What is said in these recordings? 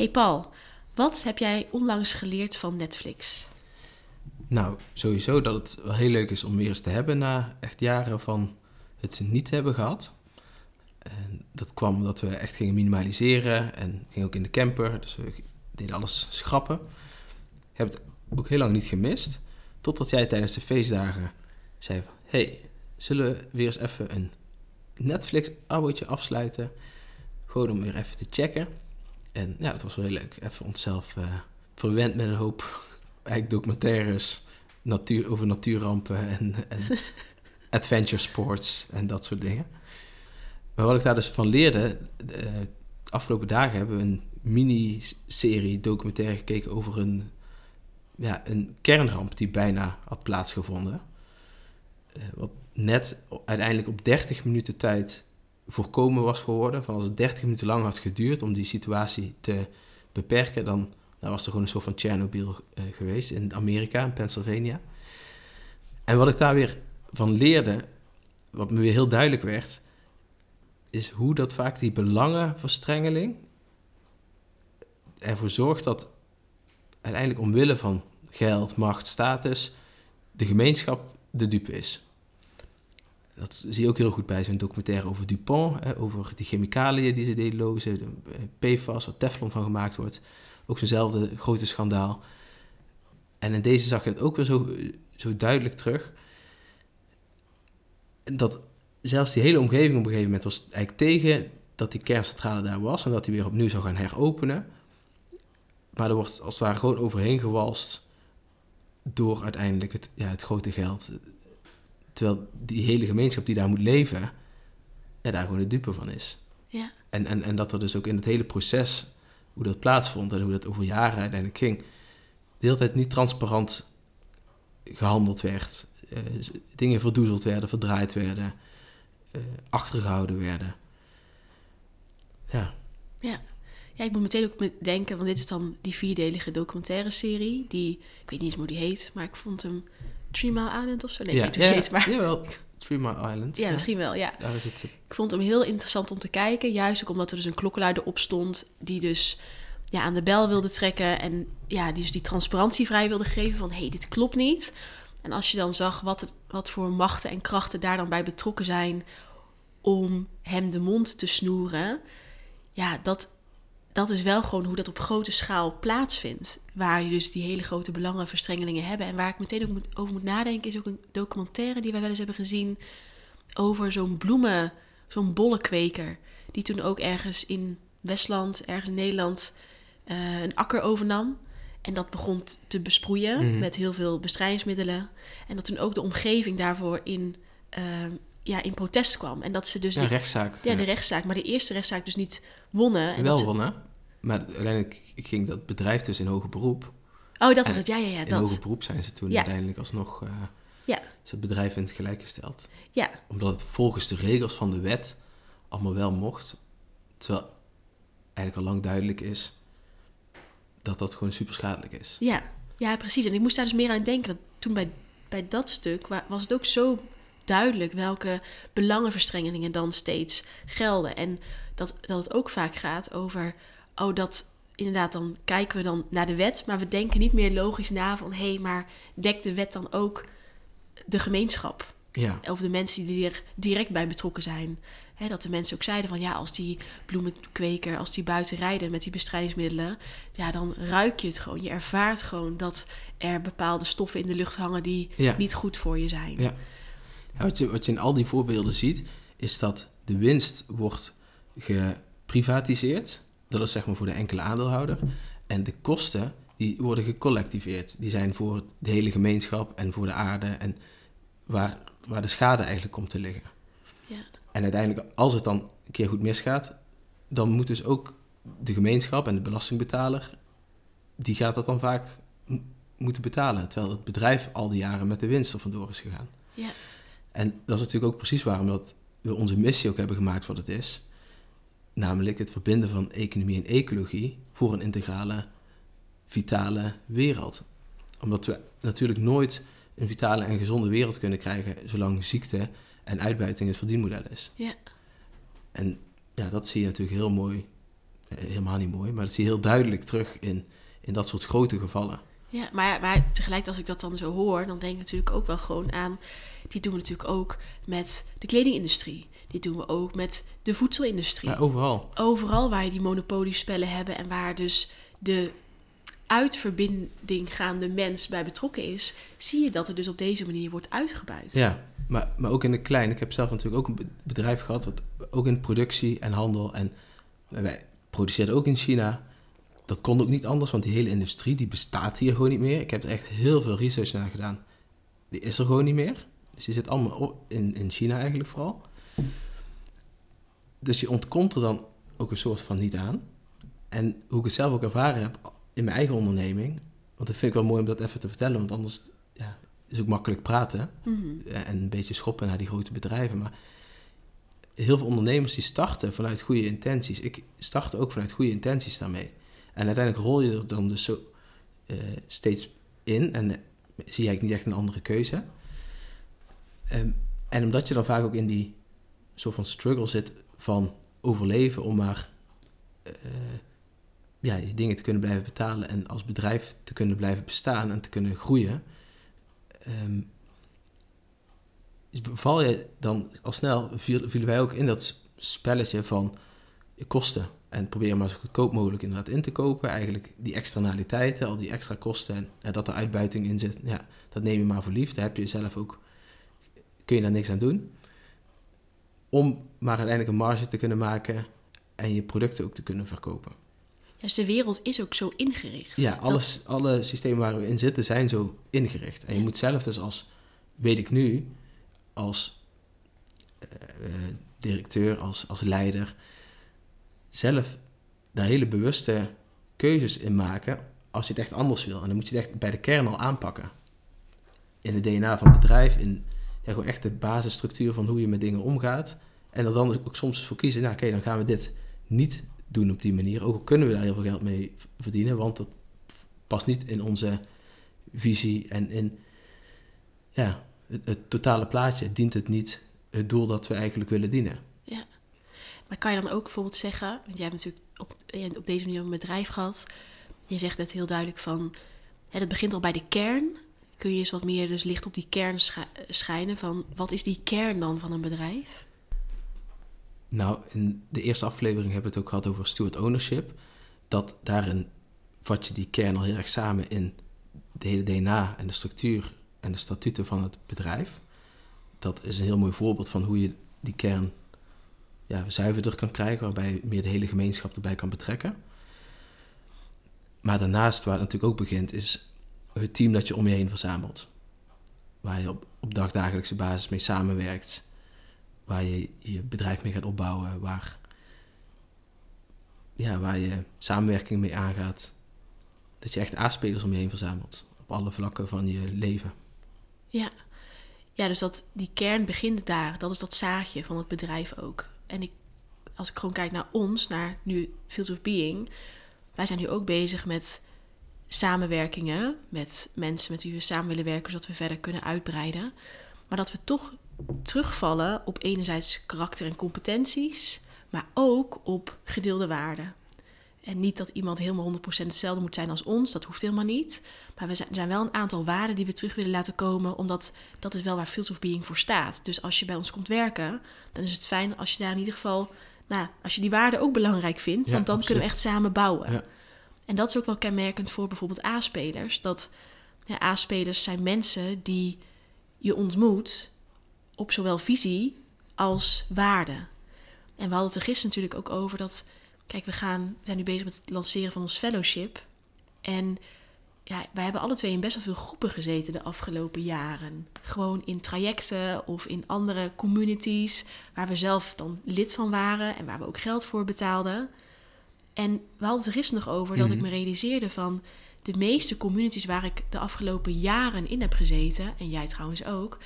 Hey Paul, wat heb jij onlangs geleerd van Netflix? Nou, sowieso dat het wel heel leuk is om weer eens te hebben na echt jaren van het niet hebben gehad. En dat kwam omdat we echt gingen minimaliseren en gingen ook in de camper. Dus we deden alles schrappen. Ik heb het ook heel lang niet gemist. Totdat jij tijdens de feestdagen zei hey, zullen we weer eens even een Netflix-abootje afsluiten? Gewoon om weer even te checken. En ja, dat was wel heel leuk. Even onszelf uh, verwend met een hoop eigenlijk documentaires natuur, over natuurrampen en, en adventure sports en dat soort dingen. Maar wat ik daar dus van leerde, de afgelopen dagen hebben we een mini-serie documentaire gekeken over een, ja, een kernramp die bijna had plaatsgevonden. Uh, wat net uiteindelijk op 30 minuten tijd voorkomen was geworden. Van als het 30 minuten lang had geduurd om die situatie te beperken, dan, was er gewoon een soort van Chernobyl uh, geweest in Amerika, in Pennsylvania. En wat ik daar weer van leerde, wat me weer heel duidelijk werd, is hoe dat vaak die belangenverstrengeling ervoor zorgt dat uiteindelijk omwille van geld, macht, status, de gemeenschap de dupe is. Dat zie je ook heel goed bij zo'n documentaire over Dupont, hè, over die chemicaliën die ze deden lozen, de PFAS, waar Teflon van gemaakt wordt. Ook zo'nzelfde grote schandaal. En in deze zag je het ook weer zo, zo duidelijk terug. Dat zelfs die hele omgeving op een gegeven moment was eigenlijk tegen dat die kerncentrale daar was en dat die weer opnieuw zou gaan heropenen. Maar er wordt als het ware gewoon overheen gewalst door uiteindelijk het, ja, het grote geld. Terwijl die hele gemeenschap die daar moet leven, ja, daar gewoon de dupe van is. Ja. En, en, en dat er dus ook in het hele proces, hoe dat plaatsvond en hoe dat over jaren uiteindelijk ging, de hele tijd niet transparant gehandeld werd. Uh, dingen verdoezeld werden, verdraaid werden, uh, achtergehouden werden. Ja. Ja. Ja, ik moet meteen ook denken, want dit is dan die vierdelige documentaire serie. Die, ik weet niet eens hoe die heet, maar ik vond hem Three Mile Island of zo. Nee, ja, ik weet ja, heet, maar... Jawel, Three Mile Island. Ja, misschien wel, ja. Daar is het. Ik vond hem heel interessant om te kijken. Juist ook omdat er dus een klokkenluider op stond... die dus ja, aan de bel wilde trekken... en ja, die dus die transparantie vrij wilde geven van... hé, hey, dit klopt niet. En als je dan zag wat, het, wat voor machten en krachten daar dan bij betrokken zijn... om hem de mond te snoeren... ja, dat dat is wel gewoon hoe dat op grote schaal plaatsvindt. Waar je dus die hele grote belangenverstrengelingen hebben. En waar ik meteen ook over moet nadenken, is ook een documentaire die wij wel eens hebben gezien over zo'n bloemen, zo'n bollenkweker. Die toen ook ergens in Westland, ergens in Nederland, uh, een akker overnam. En dat begon te besproeien mm. met heel veel bestrijdingsmiddelen. En dat toen ook de omgeving daarvoor in, uh, ja, in protest kwam. En dat ze dus. Ja, de rechtszaak. Ja, de rechtszaak. Maar de eerste rechtszaak dus niet wonnen. En Wel ze, wonnen. Maar uiteindelijk ging dat bedrijf dus in hoger beroep. Oh, dat was het. Ja, ja, ja. In Dat. hoger beroep zijn ze toen Ja. uiteindelijk alsnog... Uh, Ja. is het bedrijf in het gelijk gesteld. Ja, Omdat het volgens de regels van de wet allemaal wel mocht. Terwijl eigenlijk al lang duidelijk is dat dat gewoon super schadelijk is. ja, ja, precies. En ik moest daar dus meer aan denken. Dat toen bij, bij dat stuk wa- was het ook zo duidelijk welke belangenverstrengelingen dan steeds gelden. En dat, dat het ook vaak gaat over, oh, dat inderdaad, dan kijken we dan naar de wet, maar we denken niet meer logisch na van, hé, hey, maar dekt de wet dan ook de gemeenschap? Ja, Of de mensen die er direct bij betrokken zijn. Hè, dat de mensen ook zeiden van ja, als die bloemenkweker, als die buiten rijden met die bestrijdingsmiddelen, ja, dan ruik je het gewoon. Je ervaart gewoon dat er bepaalde stoffen in de lucht hangen die Ja. niet goed voor je zijn. ja. Wat, je, wat je in al die voorbeelden ziet, is dat de winst wordt geprivatiseerd. Dat is zeg maar voor de enkele aandeelhouder. En de kosten, die worden gecollectiveerd. Die zijn voor de hele gemeenschap en voor de aarde. En waar, waar de schade eigenlijk komt te liggen. Ja. En uiteindelijk, als het dan een keer goed misgaat, dan moet dus ook de gemeenschap en de belastingbetaler, die gaat dat dan vaak moeten betalen. Terwijl het bedrijf al die jaren met de winst er vandoor is gegaan. Ja. En dat is natuurlijk ook precies waarom dat we onze missie ook hebben gemaakt wat het is. Namelijk het verbinden van economie en ecologie voor een integrale, vitale wereld. Omdat we natuurlijk nooit een vitale en gezonde wereld kunnen krijgen zolang ziekte en uitbuiting het verdienmodel is. Ja. En ja, dat zie je natuurlijk heel mooi helemaal niet mooi, maar dat zie je heel duidelijk terug in, in dat soort grote gevallen. Ja, maar, maar tegelijk als ik dat dan zo hoor, dan denk ik natuurlijk ook wel gewoon aan... Die doen we natuurlijk ook met de kledingindustrie. Dit doen we ook met de voedselindustrie. Ja, overal. Overal waar je die monopoliespellen hebben en waar dus de uitverbinding gaande mens bij betrokken is, zie je dat er dus op deze manier wordt uitgebuit. Ja, maar, maar ook in de klein. Ik heb zelf natuurlijk ook een bedrijf gehad, wat ook in productie en handel. En wij produceerden ook in China. Dat kon ook niet anders, want die hele industrie die bestaat hier gewoon niet meer. Ik heb er echt heel veel research naar gedaan. Die is er gewoon niet meer. Dus die zit allemaal in, in China eigenlijk vooral. Dus je ontkomt er dan ook een soort van niet aan. En hoe ik het zelf ook ervaren heb in mijn eigen onderneming. Want dat vind ik wel mooi om dat even te vertellen. Want anders ja, is ook makkelijk praten. Mhm. En een beetje schoppen naar die grote bedrijven. Maar heel veel ondernemers die starten vanuit goede intenties. Ik startte ook vanuit goede intenties daarmee. En uiteindelijk rol je er dan dus zo eh, steeds in. En uh, zie je eigenlijk niet echt een andere keuze. Um, en omdat je dan vaak ook in die soort van struggle zit van overleven om maar uh, ja, je dingen te kunnen blijven betalen en als bedrijf te kunnen blijven bestaan en te kunnen groeien, um, val je dan al snel, vielen wij ook in dat spelletje van kosten. En probeer maar zo goedkoop mogelijk inderdaad in te kopen. Eigenlijk die externaliteiten, al die extra kosten en ja, dat er uitbuiting in zit, ja, dat neem je maar voor lief. Daar heb je zelf ook, kun je daar niks aan doen. Om maar uiteindelijk een marge te kunnen maken en je producten ook te kunnen verkopen. Dus de wereld is ook zo ingericht. Ja, alles, alle systemen waar we in zitten zijn zo ingericht. En je moet zelf dus als, weet ik nu, als uh, directeur, als, als leider, zelf daar hele bewuste keuzes in maken als je het echt anders wil. En dan moet je het echt bij de kern al aanpakken. In het DNA van het bedrijf, in gewoon echt de basisstructuur van hoe je met dingen omgaat. En er dan ook soms voor kiezen, nou oké, dan gaan we dit niet doen op die manier. Ook al kunnen we daar heel veel geld mee verdienen, want dat past niet in onze visie en in ja, het, totale plaatje dient het niet het doel dat we eigenlijk willen dienen. Ja, maar kan je dan ook bijvoorbeeld zeggen, want jij hebt natuurlijk op, op deze manier een bedrijf gehad, je zegt het heel duidelijk van, het begint al bij de kern. Kun je eens wat meer dus licht op die kern schijnen van, wat is die kern dan van een bedrijf? Nou, in de eerste aflevering hebben we het ook gehad over steward ownership. Dat daarin vat je die kern al heel erg samen in de hele DNA en de structuur en de statuten van het bedrijf. Dat is een heel mooi voorbeeld van hoe je die kern ja, zuiverder kan krijgen, waarbij je meer de hele gemeenschap erbij kan betrekken. Maar daarnaast, waar het natuurlijk ook begint, is het team dat je om je heen verzamelt. Waar je op, op dagdagelijkse basis mee samenwerkt waar je je bedrijf mee gaat opbouwen, waar, ja, waar je samenwerking mee aangaat. Dat je echt aanspelers om je heen verzamelt, op alle vlakken van je leven. Ja, ja dus dat, die kern begint daar. Dat is dat zaadje van het bedrijf ook. En ik, als ik gewoon kijk naar ons, naar nu Fields of Being, wij zijn nu ook bezig met samenwerkingen met mensen met wie we samen willen werken, zodat we verder kunnen uitbreiden. Maar dat we toch terugvallen op enerzijds karakter en competenties, maar ook op gedeelde waarden. En niet dat iemand helemaal 100% hetzelfde moet zijn als ons, dat hoeft helemaal niet. Maar we zijn, wel een aantal waarden die we terug willen laten komen, omdat dat is wel waar Fields of Being voor staat. Dus als je bij ons komt werken, dan is het fijn als je daar in ieder geval, nou, als je die waarden ook belangrijk vindt, want dan kunnen we echt samen bouwen. Ja. En dat is ook wel kenmerkend voor bijvoorbeeld A-spelers. Dat ja, A-spelers zijn mensen die je ontmoet op zowel visie als waarde. En we hadden het er gisteren natuurlijk ook over dat, kijk, we, gaan, we zijn nu bezig met het lanceren van ons fellowship. En ja, wij hebben alle twee in best wel veel groepen gezeten de afgelopen jaren. Gewoon in trajecten of in andere communities waar we zelf dan lid van waren en waar we ook geld voor betaalden. En we hadden het er gisteren nog over dat ik mhm. me realiseerde van de meeste communities waar ik de afgelopen jaren in heb gezeten, en jij trouwens ook,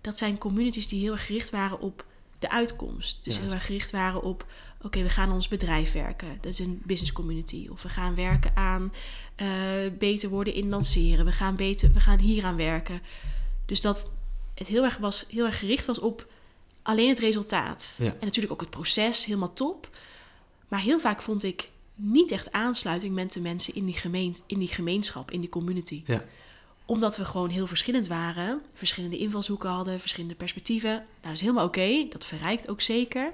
dat zijn communities die heel erg gericht waren op de uitkomst. Dus heel erg gericht waren op, oké, we gaan ons bedrijf werken. Dat is een business community. Of we gaan werken aan uh, beter worden in lanceren. We gaan, beter, we gaan hier aan werken. Dus dat het heel erg, was, heel erg gericht was op alleen het resultaat. En natuurlijk ook het proces, helemaal top. Maar heel vaak vond ik niet echt aansluiting met de mensen in die, gemeen, in die gemeenschap, in die community. Ja. Omdat we gewoon heel verschillend waren, verschillende invalshoeken hadden, verschillende perspectieven. Nou, dat is helemaal oké, dat verrijkt ook zeker.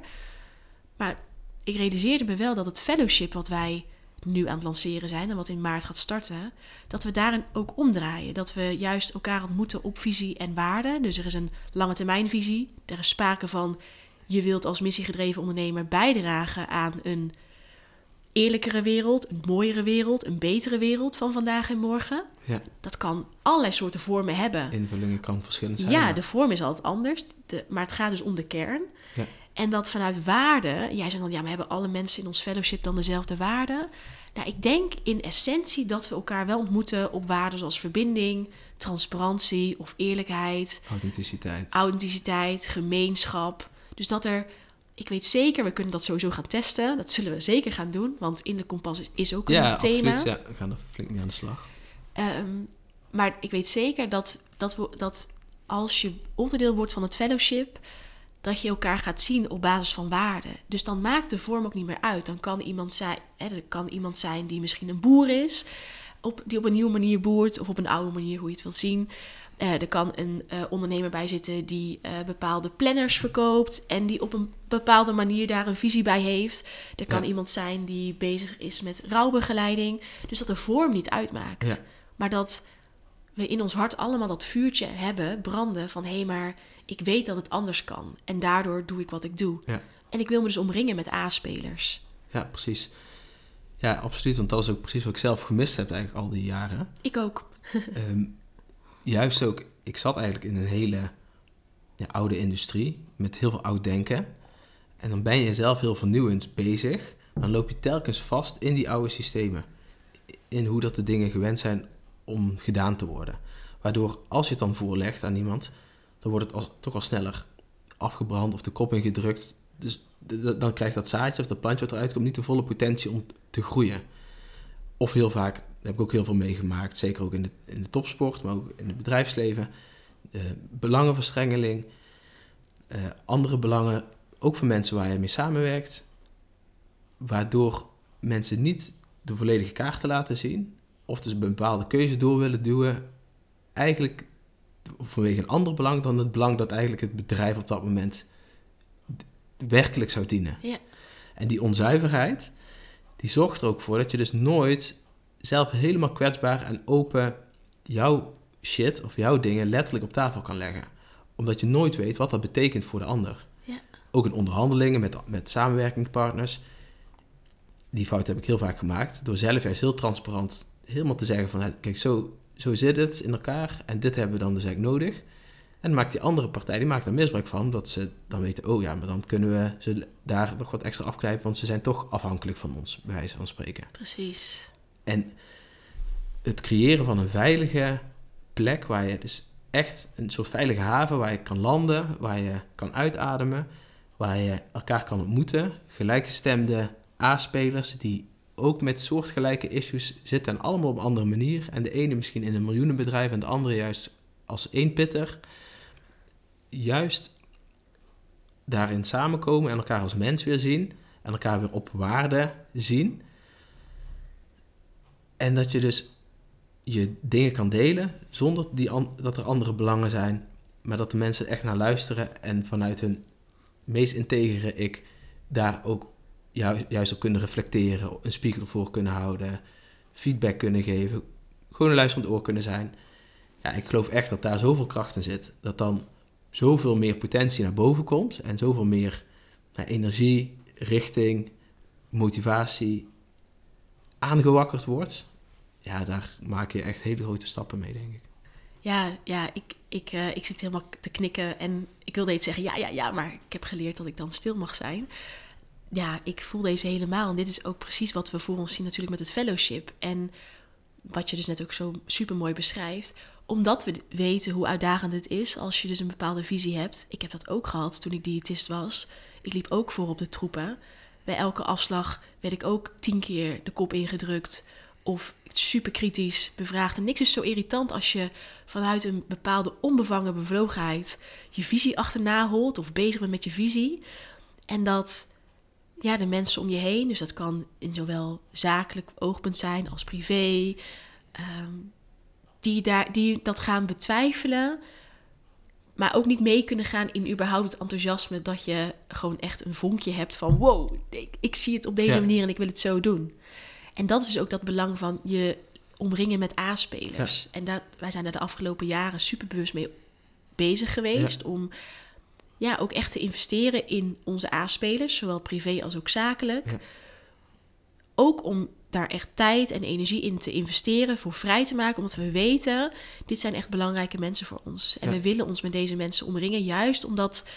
Maar ik realiseerde me wel dat het fellowship wat wij nu aan het lanceren zijn en wat in maart gaat starten, dat we daarin ook omdraaien. Dat we juist elkaar ontmoeten op visie en waarde. Dus er is een lange termijn visie. Er is sprake van je wilt als missiegedreven ondernemer bijdragen aan een eerlijkere wereld, een mooiere wereld, een betere wereld van vandaag en morgen. Ja. Dat kan allerlei soorten vormen hebben. Invullingen kan verschillend zijn. Ja, de vorm is altijd anders, de, maar het gaat dus om de kern. Ja. En dat vanuit waarde, jij zegt dan, ja, maar hebben alle mensen in ons fellowship dan dezelfde waarden? Nou, ik denk in essentie dat we elkaar wel ontmoeten op waarden zoals verbinding, transparantie of eerlijkheid, Authenticiteit. authenticiteit, gemeenschap. Dus dat er, ik weet zeker, we kunnen dat sowieso gaan testen. Dat zullen we zeker gaan doen, want in de kompas is, ook een ja, thema. absoluut. Ja, we gaan er flink mee aan de slag. Ehm, maar ik weet zeker dat, dat, we, dat als je onderdeel wordt van het fellowship, dat je elkaar gaat zien op basis van waarden. Dus dan maakt de vorm ook niet meer uit. Dan kan iemand zijn, hè, er kan iemand zijn die misschien een boer is, op, die op een nieuwe manier boert, of op een oude manier, hoe je het wilt zien. Eh, er kan een eh, ondernemer bij zitten die eh, bepaalde planners verkoopt en die op een bepaalde manier daar een visie bij heeft. Er kan Ja. iemand zijn die bezig is met rouwbegeleiding. Dus dat de vorm niet uitmaakt. Ja. Maar dat we in ons hart allemaal dat vuurtje hebben branden van hé, maar ik weet dat het anders kan. En daardoor doe ik wat ik doe. Ja. En ik wil me dus omringen met A-spelers. Ja, precies. Ja, absoluut. Want dat is ook precies wat ik zelf gemist heb eigenlijk al die jaren. Ik ook. Ehm, juist ook, ik zat eigenlijk in een hele ja, oude industrie met heel veel oud denken. En dan ben je zelf heel vernieuwend bezig. Maar dan loop je telkens vast in die oude systemen. In hoe dat de dingen gewend zijn om gedaan te worden. Waardoor als je het dan voorlegt aan iemand, dan wordt het toch al sneller afgebrand of de kop ingedrukt. Dus dan krijgt dat zaadje of dat plantje wat eruit komt niet de volle potentie om te groeien. Of heel vaak, daar heb ik ook heel veel meegemaakt, zeker ook in de, in de topsport, maar ook in het bedrijfsleven. eh, belangenverstrengeling, eh, andere belangen, ook van mensen waar je mee samenwerkt. Waardoor mensen niet de volledige kaarten laten zien, of dus een bepaalde keuze door willen duwen, eigenlijk vanwege een ander belang dan het belang dat eigenlijk het bedrijf op dat moment werkelijk zou dienen. Ja. En die onzuiverheid, die zorgt er ook voor dat je dus nooit zelf helemaal kwetsbaar en open jouw shit of jouw dingen letterlijk op tafel kan leggen. Omdat je nooit weet wat dat betekent voor de ander. Ja. Ook in onderhandelingen met, met samenwerkingspartners. Die fout heb ik heel vaak gemaakt. Door zelf juist heel transparant helemaal te zeggen van... Kijk, zo, zo zit het in elkaar en dit hebben we dan dus eigenlijk nodig. En maakt die andere partij, die maakt daar misbruik van. Dat ze dan weten, oh ja, maar dan kunnen we ze daar nog wat extra afknijpen. Want ze zijn toch afhankelijk van ons, bij wijze van spreken. Precies. En het creëren van een veilige plek waar je dus echt een soort veilige haven waar je kan landen, waar je kan uitademen, waar je elkaar kan ontmoeten, gelijkgestemde A-spelers die ook met soortgelijke issues zitten en allemaal op een andere manier. En de ene misschien in een miljoenenbedrijf en de andere juist als één pitter. Juist daarin samenkomen en elkaar als mens weer zien en elkaar weer op waarde zien. En dat je dus je dingen kan delen zonder die dat er andere belangen zijn, maar dat de mensen echt naar luisteren en vanuit hun meest integere ik daar ook juist, op kunnen reflecteren, een spiegel voor kunnen houden, feedback kunnen geven, gewoon een luisterend oor kunnen zijn. Ja, ik geloof echt dat daar zoveel kracht in zit, dat dan zoveel meer potentie naar boven komt en zoveel meer nou, energie, richting, motivatie aangewakkerd wordt. Ja, daar maak je echt hele grote stappen mee, denk ik. Ja, ja ik, ik, eh, ik zit helemaal te knikken en ik wilde iets zeggen, ja, ja, ja, maar ik heb geleerd dat ik dan stil mag zijn. Ja, ik voel deze helemaal en dit is ook precies wat we voor ons zien natuurlijk met het fellowship. En wat je dus net ook zo super mooi beschrijft, omdat we weten hoe uitdagend het is als je dus een bepaalde visie hebt. Ik heb dat ook gehad toen ik diëtist was. Ik liep ook voor op de troepen. Bij elke afslag werd ik ook tien keer de kop ingedrukt of super kritisch bevraagd. En niks is zo irritant als je vanuit een bepaalde onbevangen bevlogenheid je visie achterna holt of bezig bent met je visie. En dat ja, de mensen om je heen. Dus dat kan in zowel zakelijk oogpunt zijn als privé. ehm, die, daar, die dat gaan betwijfelen. Maar ook niet mee kunnen gaan in überhaupt het enthousiasme dat je gewoon echt een vonkje hebt van wow, ik, ik zie het op deze Ja. manier en ik wil het zo doen. En dat is dus ook dat belang van je omringen met A-spelers. En dat, wij zijn er de afgelopen jaren super bewust mee bezig geweest om ja, ook echt te investeren in onze A-spelers, zowel privé als ook zakelijk. Ja. Ook om daar echt tijd en energie in te investeren, voor vrij te maken, omdat we weten, dit zijn echt belangrijke mensen voor ons. En Ja. we willen ons met deze mensen omringen, juist omdat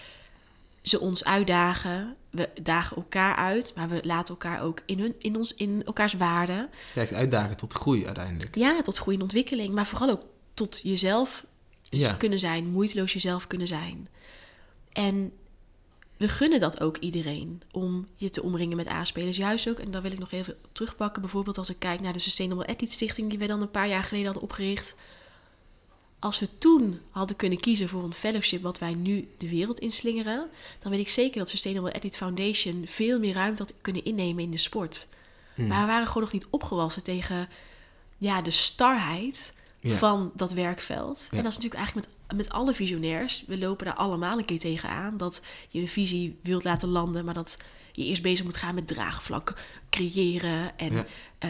ze ons uitdagen. We dagen elkaar uit, maar we laten elkaar ook in, hun, in, ons, in elkaars waarden. Ja, echt uitdagen tot groei uiteindelijk. Ja, tot groei en ontwikkeling, maar vooral ook tot jezelf Ja. kunnen zijn, moeiteloos jezelf kunnen zijn. En we gunnen dat ook iedereen om je te omringen met A-spelers. Juist ook, en daar wil ik nog even op terugpakken. Bijvoorbeeld als ik kijk naar de Sustainable Athlete Stichting, die we dan een paar jaar geleden hadden opgericht. Als we toen hadden kunnen kiezen voor een fellowship wat wij nu de wereld inslingeren, dan weet ik zeker dat Sustainable Athlete Foundation veel meer ruimte had kunnen innemen in de sport. Hmm. Maar we waren gewoon nog niet opgewassen tegen ja, de starheid Ja. van dat werkveld. Ja. En dat is natuurlijk eigenlijk met, met alle visionairs. We lopen daar allemaal een keer tegenaan. Dat je een visie wilt laten landen, maar dat je eerst bezig moet gaan met draagvlak creëren. En Ja. eh,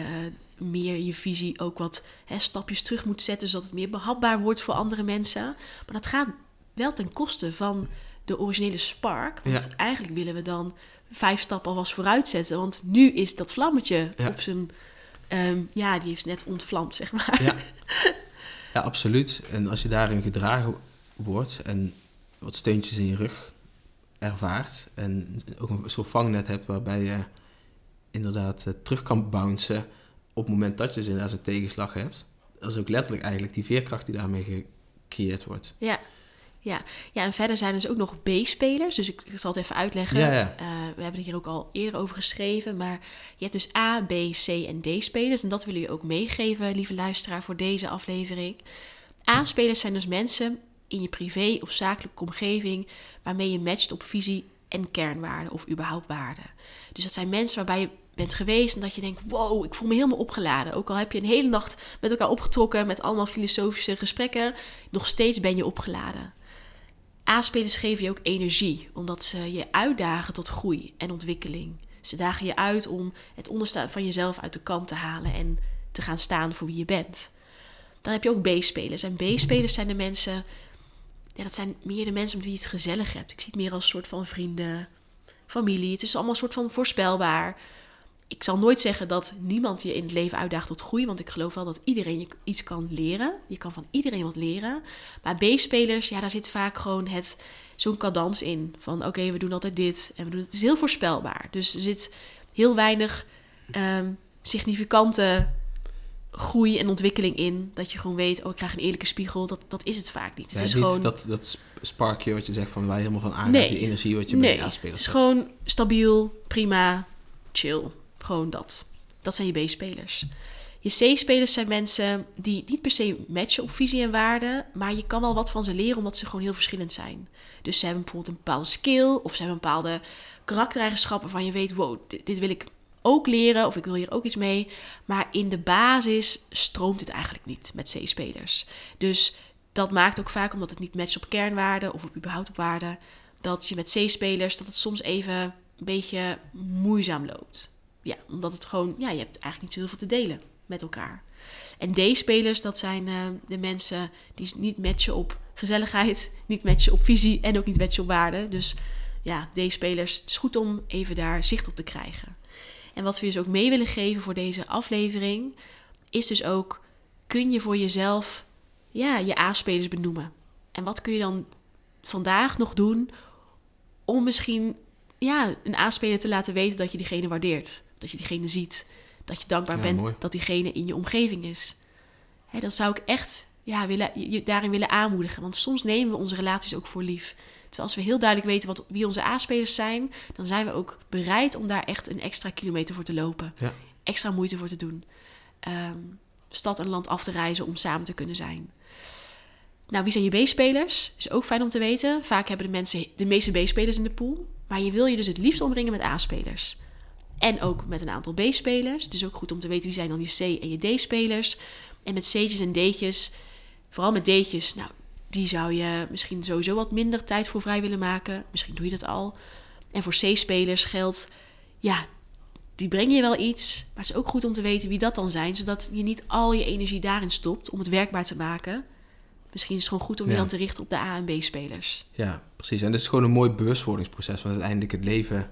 meer je visie ook wat hè, stapjes terug moet zetten, zodat het meer behapbaar wordt voor andere mensen. Maar dat gaat wel ten koste van de originele spark. Want Ja. eigenlijk willen we dan vijf stappen alvast vooruit zetten. Want nu is dat vlammetje Ja. op zijn... ehm, ja, die heeft net ontvlamd, zeg maar. Ja. absoluut. En als je daarin gedragen wordt en wat steuntjes in je rug ervaart en ook een soort vangnet hebt waarbij je inderdaad eh, terug kan bouncen op het moment dat je inderdaad een tegenslag hebt. Dat is ook letterlijk eigenlijk die veerkracht die daarmee gecreëerd wordt. Ja. Ja. ja, en verder zijn er dus ook nog B-spelers. Dus ik, ik zal het even uitleggen. Ja, ja. Eh, we hebben er hier ook al eerder over geschreven. Maar je hebt dus A, B, C en D-spelers. En dat willen je ook meegeven, lieve luisteraar, voor deze aflevering. A-spelers zijn dus mensen in je privé of zakelijke omgeving... waarmee je matcht op visie en kernwaarden of überhaupt waarden. Dus dat zijn mensen waarbij je bent geweest en dat je denkt... wow, ik voel me helemaal opgeladen. Ook al heb je een hele nacht met elkaar opgetrokken... met allemaal filosofische gesprekken... nog steeds ben je opgeladen. A-spelers geven je ook energie, omdat ze je uitdagen tot groei en ontwikkeling. Ze dagen je uit om het onderstaan van jezelf uit de kant te halen en te gaan staan voor wie je bent. Dan heb je ook B-spelers. En B-spelers zijn de mensen, ja, dat zijn meer de mensen met wie je het gezellig hebt. Ik zie het meer als een soort van vrienden, familie. Het is allemaal een soort van voorspelbaar. Ik zal nooit zeggen dat niemand je in het leven uitdaagt tot groei, want ik geloof wel dat iedereen je iets kan leren. Je kan van iedereen wat leren. Maar B-spelers, ja, daar zit vaak gewoon het, zo'n cadans in. Van oké, we doen altijd dit en we doen het. Is heel voorspelbaar. Dus er zit heel weinig ehm, significante groei en ontwikkeling in. Dat je gewoon weet, oh, ik krijg een eerlijke spiegel. Dat, dat is het vaak niet. Ja, Het is niet gewoon... dat, dat sp- sparkje wat je zegt van je helemaal van aangaat, Nee. die energie wat je nee, bij aanspelers het is gewoon stabiel, prima, chill. Gewoon dat. Dat zijn je B-spelers. Je C-spelers zijn mensen die niet per se matchen op visie en waarde, maar je kan wel wat van ze leren omdat ze gewoon heel verschillend zijn. Dus ze hebben bijvoorbeeld een bepaalde skill of ze hebben bepaalde karaktereigenschappen waarvan je weet, wow, dit, dit wil ik ook leren of ik wil hier ook iets mee. Maar in de basis stroomt het eigenlijk niet met C-spelers. Dus dat maakt ook vaak, omdat het niet matcht op kernwaarden of op überhaupt op waarden, dat je met C-spelers, dat het soms even een beetje moeizaam loopt. Ja, omdat het gewoon, ja, je hebt eigenlijk niet zo heel veel te delen met elkaar. En D-spelers, dat zijn eh, de mensen die niet matchen op gezelligheid, niet matchen op visie en ook niet matchen op waarde. Dus ja, D-spelers, het is goed om even daar zicht op te krijgen. En wat we dus ook mee willen geven voor deze aflevering, is dus ook, kun je voor jezelf ja, je A-spelers benoemen? En wat kun je dan vandaag nog doen om misschien ja, een A-speler te laten weten dat je diegene waardeert? Dat je diegene ziet, dat je dankbaar Ja, bent mooi. dat diegene in je omgeving is. Hè, dan zou ik echt ja, willen, je daarin willen aanmoedigen. Want soms nemen we onze relaties ook voor lief. Terwijl als we heel duidelijk weten wat, wie onze A-spelers zijn, dan zijn we ook bereid om daar echt een extra kilometer voor te lopen. Ja. Extra moeite voor te doen. Ehm, stad en land af te reizen om samen te kunnen zijn. Nou, wie zijn je B-spelers? Is ook fijn om te weten. Vaak hebben de mensen de meeste B-spelers in de pool. Maar je wil je dus het liefst omringen met A-spelers. En ook met een aantal B-spelers. Dus ook goed om te weten wie zijn dan je C- en je D-spelers. En met C'tjes en D'tjes, vooral met D'tjes, nou, die zou je misschien sowieso wat minder tijd voor vrij willen maken. Misschien doe je dat al. En voor C-spelers geldt, ja, die brengen je wel iets. Maar het is ook goed om te weten wie dat dan zijn. Zodat je niet al je energie daarin stopt om het werkbaar te maken. Misschien is het gewoon goed om je dan te richten op de A- en B-spelers. Ja, precies. En het is gewoon een mooi bewustwordingsproces. Want uiteindelijk het leven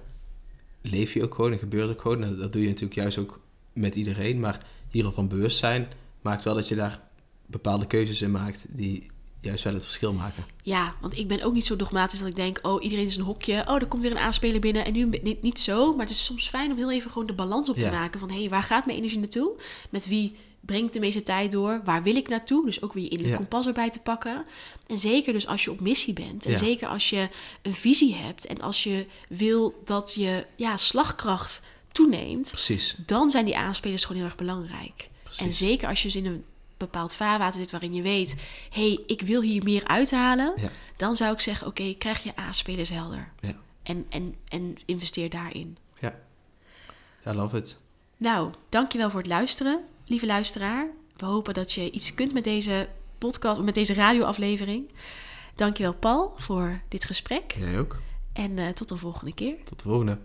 leef je ook gewoon en gebeurt ook gewoon. En dat doe je natuurlijk juist ook met iedereen. Maar hiervan bewustzijn maakt wel dat je daar bepaalde keuzes in maakt die juist wel het verschil maken. Ja, want ik ben ook niet zo dogmatisch dat ik denk... oh, iedereen is een hokje. Oh, er komt weer een A-speler binnen. En nu niet, niet zo. Maar het is soms fijn om heel even gewoon de balans op te Ja. maken. Van, hé, hey, waar gaat mijn energie naartoe? Met wie breng ik de meeste tijd door? Waar wil ik naartoe? Dus ook weer je innerlijk Ja. kompas erbij te pakken. En zeker dus als je op missie bent. En Ja. zeker als je een visie hebt. En als je wil dat je ja, slagkracht toeneemt... Precies. dan zijn die A-spelers gewoon heel erg belangrijk. Precies. En zeker als je dus in een bepaald vaarwater zit waarin je weet... hé, hey, ik wil hier meer uithalen... Ja. dan zou ik zeggen, oké, krijg je A-spelers helder. Ja. En, en, en investeer daarin. Ja. Ja, love it. Nou, dankjewel voor het luisteren, lieve luisteraar. We hopen dat je iets kunt met deze podcast, met deze radioaflevering. Dankjewel Paul voor dit gesprek. Jij ook. En eh, tot de volgende keer. Tot de volgende.